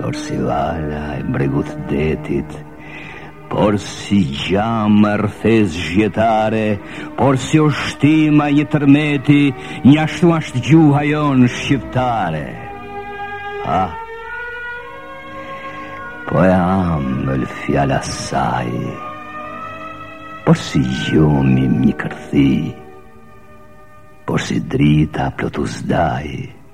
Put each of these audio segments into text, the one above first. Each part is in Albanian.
Porsi vala e bregut detit Porsi gjama e rrfesë zhgjetare Porsi ushtima e një tërmeti Njashtu ashtë gjuha jonë shqiptare Ah po e ambël fjala e saj Porsi gjumi m'një kërthi Porsi drita plot uzdajë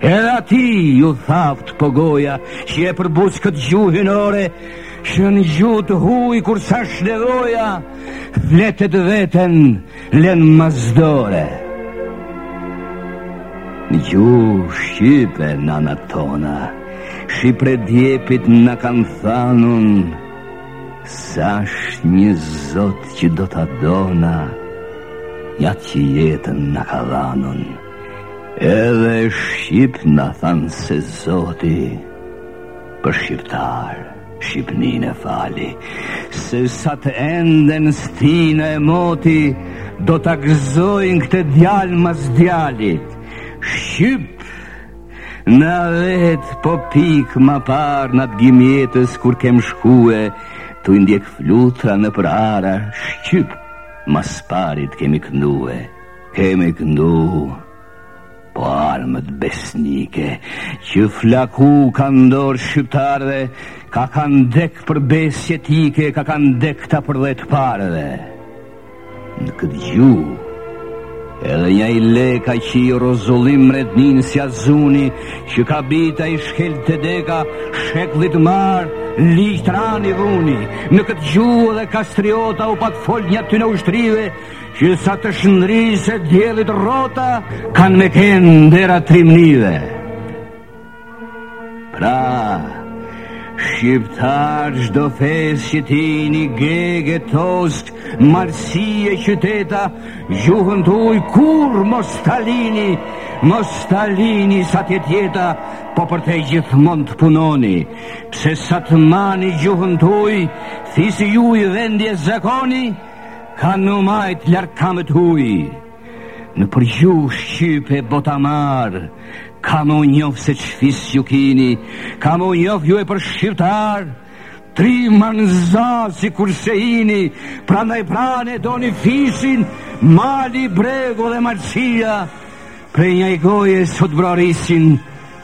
Edhe atij iu thaftë po goja që e përbuz këtë gjuhë hyjnore që në gjuhë të huj kur s'ashtë nevoja flet e t'veten len mas dore në gjuhë shqype nanat tona shi prej djepit na kanë thanun se ashtë një zot që do ta dona njatë që jetën na ka dhanun Edhe shqip na thanë se zoti Për shqiptarë Shqipninë e fali Se sa të enden stina e moti Do ta gëzojnë këta djalë mas djalit Shqip na vetë po pikë ma parë N'agim t'jetës kur kem shkue Tu ndjekë flutra nëpër ara Shqip ma s'parit kemi këndue Kemi këndu po armët besnike që flaku kanë n'dorë shqiptarëve, ka kanë dekë për besë jetike, ka kanë dekë kta për dhe të parëve. Në këtë gjuhë edhe njai Leka që i rruzullim mretninë s'ia zuni, që ka bite ai shkelte deka, shekullit marë ligj t'ranë i vuni, në këtë gjuhë edhe Kastriota u pat folë njatyne ushtrive, Që sa të shndrisë e diellit rrota kanë me kenë ndera e trimnive. Pra, shqiptarë çdo fesë që t'ini, gegë e toskë, malsi e qyteta, gjuhën tuj kurrë mos ta lini, mos ta lini sa t'jetë jeta, po për te gjithmonë të punoni, pse sa të mani gjuhën tuj, fisi juj, vendi e zakoni, Kanë me u majt larg kamës t'huj Nëpër gjuhë shqype bota marë Ka me u njoft se ç'fis ju kini Ka me u njoft jue për shqiptarë Trima n'za sikurse ini Prandaj pra n'e doni fisin Mali bregu dhe malsia Prej njai goje sot brohrisin